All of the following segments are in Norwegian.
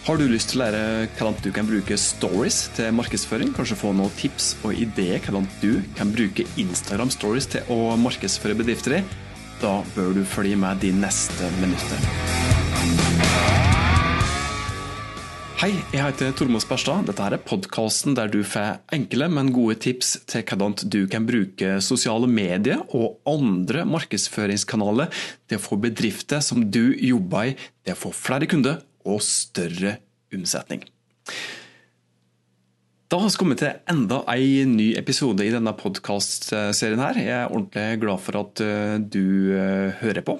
Har du lyst til å lære hvordan du kan bruke stories til markedsføring? Kanskje få noen tips og ideer hvordan du kan bruke Instagram stories til å markedsføre bedrifter i? Da bør du følge med de neste minuttene. Hei, jeg heter Tormod Sperstad. Dette er podkasten der du får enkle, men gode tips til hvordan du kan bruke sosiale medier og andre markedsføringskanaler til å få bedrifter som du jobber i, til å få flere kunder og større omsetning. Da har vi kommet til enda en ny episode i denne podkastserien. Jeg er ordentlig glad for at eh, du eh, hører på.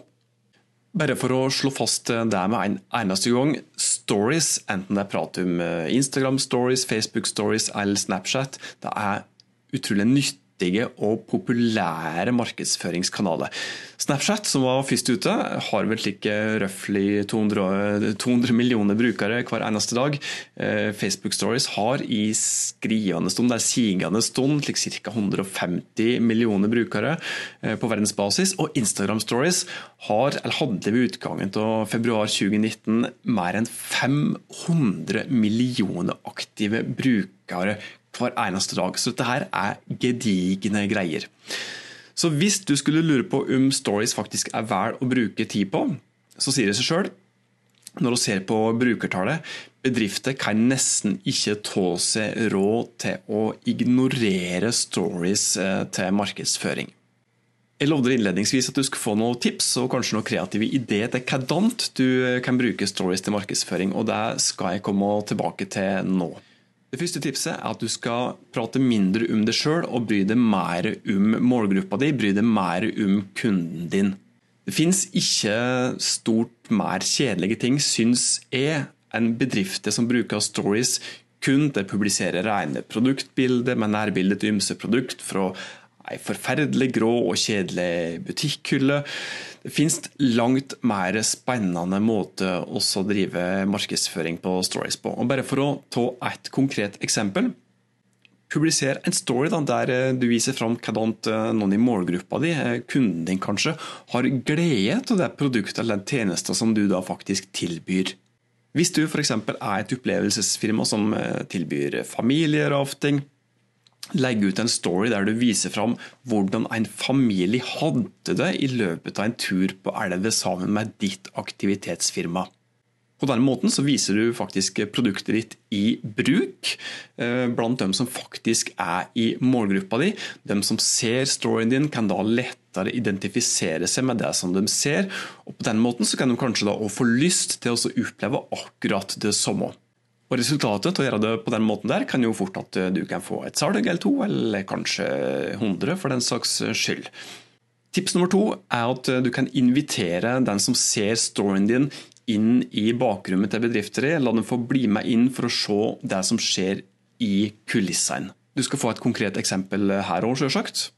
Bare for å slå fast det med en eneste gang. Stories, enten det er prat om eh, Instagram stories, Facebook stories eller Snapchat, det er utrolig nytt viktige og populære markedsføringskanaler. Snapchat, som var først ute, har vel like røftlig 200, 200, millioner brukere hver eneste dag. Eh, Facebook Stories har i skrivende stund, det er sigende stund, like ca. 150 millioner brukere eh, på verdensbasis. Og Instagram Stories har, eller hadde ved utgangen av februar 2019 mer enn 500 millioner aktive brukere hver eneste dag. Så dette her er gedigne greier. Så hvis du skulle lure på om stories faktisk er verdt å bruke tid på, så sier det seg sjøl når du ser på brukertallet, bedrifter kan nesten ikke ta seg råd til å ignorere stories eh, til markedsføring. Jeg lovde innledningsvis at du skulle få noen tips og kanskje noen kreative ideer til hvordan du kan bruke stories til markedsføring, og det skal jeg komme tilbake til nå. Det første tipset er at du skal prate mindre om deg sjøl og bry deg mer om målgruppa di, bry deg mer om kunden din. Det fins ikke stort mer kjedelige ting, syns jeg, enn bedrifter som bruker stories kun til å publisere rene produktbilder med nærbilde til ymse produkt fra ei forferdelig grå og kjedelig butikkhylle. Det finnes langt mer spennende måter å drive markedsføring på stories på. Og bare For å ta et konkret eksempel. Publiser en story da, der eh, du viser fram hvordan eh, noen i målgruppa di, eh, kunden din kanskje, har glede av det produktet eller den tjenesten som du da faktisk tilbyr. Hvis du f.eks. er et opplevelsesfirma som tilbyr familierafting, legge ut en story der du viser fram hvordan en familie hadde det i løpet av en tur på elva sammen med ditt aktivitetsfirma. På denne måten så viser du faktisk produktet ditt i bruk eh, blant dem som faktisk er i målgruppa di. De som ser storyen din, kan da lettere identifisere seg med det som de ser. og På den måten så kan de kanskje da få lyst til å oppleve akkurat det samme. Og Resultatet til å gjøre det på den måten der kan jo fort at eh, du kan få et salg eller to, eller kanskje 100 for den saks skyld. Tips nummer to er at eh, du kan invitere den som ser storyen din inn i bakrommet til bedrifter. La dem få bli med inn for å se det som skjer i kulissene. Du skal få et konkret eksempel her òg, sjølsagt.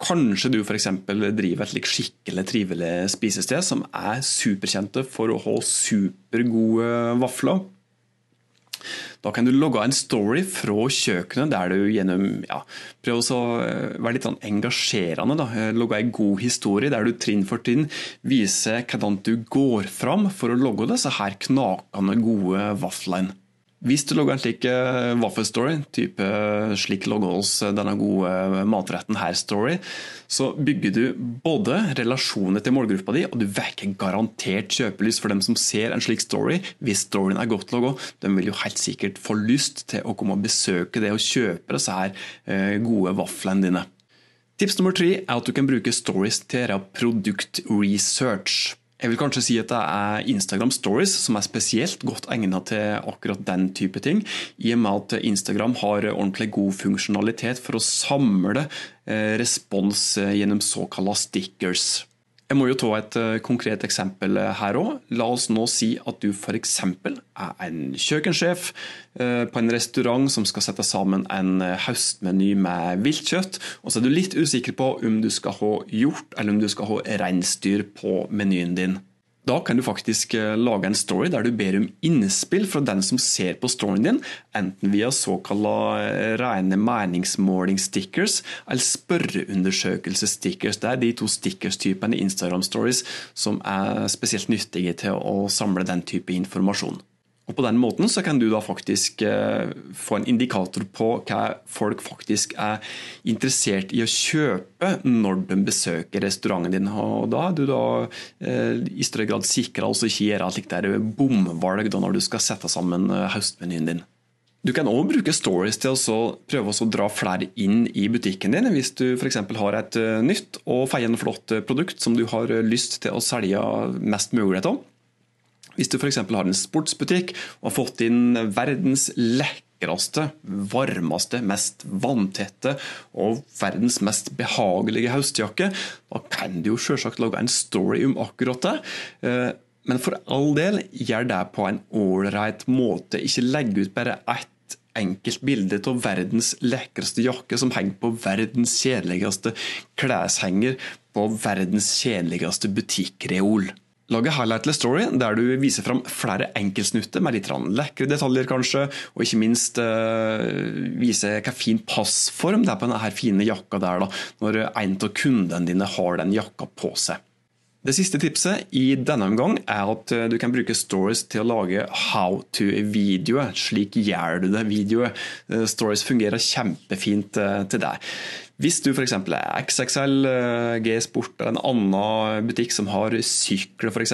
Kanskje du f.eks. driver et skikkelig trivelig spisested som er superkjente for å ha supergode vafler. Da kan du logge en story fra kjøkkenet der du gjennom ja, prøver å eh, være litt sånn engasjerende. Da. Eh, logge en god historie der du trinn for trinn viser hvordan du går fram for å logge disse her knakende gode vaflene. Hvis du logger en slik uh, vaffelstory, type uh, slik logger oss denne gode matretten her-story, så bygger du både relasjoner til målgruppa di, og du vekker garantert kjøpelyst for dem som ser en slik story. Hvis storyen er godt logga, de vil jo helt sikkert få lyst til å komme og besøke det og kjøpe disse her gode vaflene dine. Tips nummer tre er at du kan bruke stories til å gjøre produktresearch. Jeg vil kanskje si at det er Instagram Stories som er spesielt godt egnet til akkurat den type ting, i og med at Instagram har ordentlig god funksjonalitet for å samle eh, respons eh, gjennom såkalte stickers. Jeg må jo ta et eh, konkret eksempel her òg. La oss nå si at du f.eks. er en kjøkkensjef på en restaurant som skal sette sammen en høstmeny med viltkjøtt, og så er du litt usikker på om du skal ha hjort eller om du skal ha reinsdyr på menyen din. Da kan du faktisk eh, lage en story der du ber om innspill fra den som ser på storyen din, enten via såkalte rene meningsmåling-stickers eller spørreundersøkelsesstickers. Det er de to stickerstypene i Instagram Stories som er spesielt nyttige til å samle den type informasjon. Og På den måten så kan du da faktisk eh, få en indikator på hva folk faktisk er interessert i å kjøpe når de besøker restauranten din. Og Da er du da eh, i større grad sikra å ikke gjøre et bomvalg når du skal sette sammen eh, høstmenyen din. Du kan òg bruke stories til å prøve å dra flere inn i butikken din. Hvis du f.eks. har et nytt og feiende flott produkt som du har lyst til å selge mest mulig av. Hvis du f.eks. har en sportsbutikk og har fått inn verdens lekreste, varmeste, mest vanntette og verdens mest behagelige høstjakke, da kan du jo selvsagt lage en story om akkurat det. Men for all del, gjør det på en ålreit måte. Ikke legg ut bare ett enkelt bilde av verdens lekreste jakke som henger på verdens kjedeligste kleshenger på verdens kjedeligste butikkreol. Lag en highlightless story der du viser fram flere enkeltsnutter med litt lekre detaljer, kanskje, og ikke minst uh, vise hva fin passform det er på denne fine jakka der, da, når en av kundene dine har den jakka på seg. Det siste tipset i denne omgang er at eh, du kan bruke stories til å lage how to-videoer. Slik gjør du det-videoer. Eh, stories fungerer kjempefint eh, til deg. Hvis du f.eks. er XXL, G-sport eller en annen butikk som har sykler f.eks.,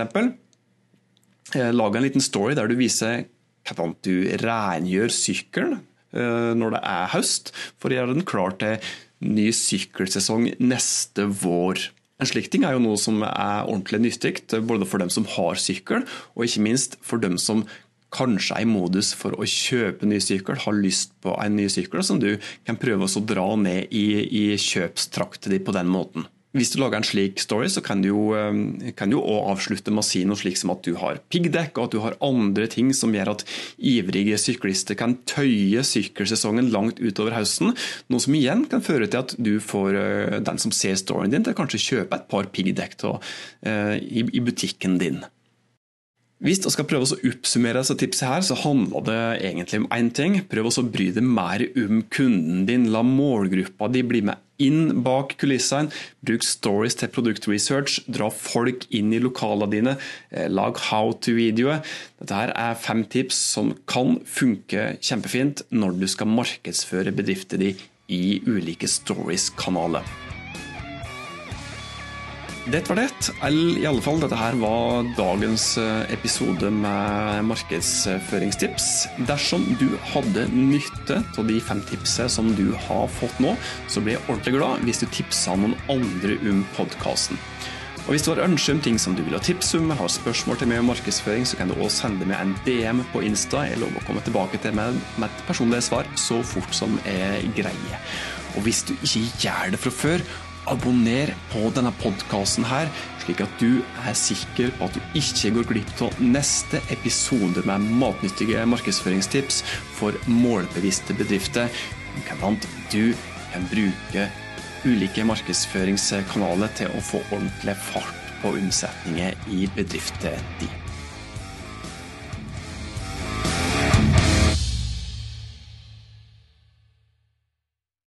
lag en liten story der du viser hvordan du rengjør sykkelen når det er høst, for å gjøre den klar til ny sykkelsesong neste vår. En slik ting er jo noe som er ordentlig nyttig, både for dem som har sykkel, og ikke minst for dem som kanskje er i modus for å kjøpe ny sykkel, har lyst på en ny sykkel, som du kan prøve å dra ned i, i kjøpstrakten din på den måten. Hvis du lager en slik story, så kan du jo også avslutte med å si noe slik som at du har piggdekk, og at du har andre ting som gjør at ivrige syklister kan tøye sykkelsesongen langt utover høsten. Noe som igjen kan føre til at du får eh, den som ser storyen din, til å kanskje kjøpe et par piggdekk eh, i butikken din. Hvis du skal prøve å oppsummere disse tipsene, her, så handler det egentlig om én ting. Prøv å bry deg mer om kunden din. La målgruppa di bli med inn bak kulissene. Bruk stories til produktresearch. Dra folk inn i lokalene dine. Eh, lag how to-videoer. Dette her er fem tips som kan funke kjempefint når du skal markedsføre bedriften din i ulike stories-kanaler. Dette var det. I alle fall, dette her var dagens eh, episode med markedsføringstips. Dersom du hadde nytte av de fem tipsene som du har fått nå, så blir jeg ordentlig glad hvis du tipsa noen andre om podkasten. Og Hvis du har ønske om ting som du vil ha tips om, har spørsmål til meg om markedsføring, så kan du også sende meg en DM på Insta. Jeg lover å komme tilbake til meg med et personlig svar så fort som jeg greier. Og hvis du ikke gjør det fra før, abonner på denne podkasten her, slik at du er sikker på at du ikke går glipp av neste episode med matnyttige markedsføringstips for målbevisste bedrifter. Hvordan du kan bruke ulike markedsføringskanaler til å få ordentlig fart på omsetninger i bedriften din.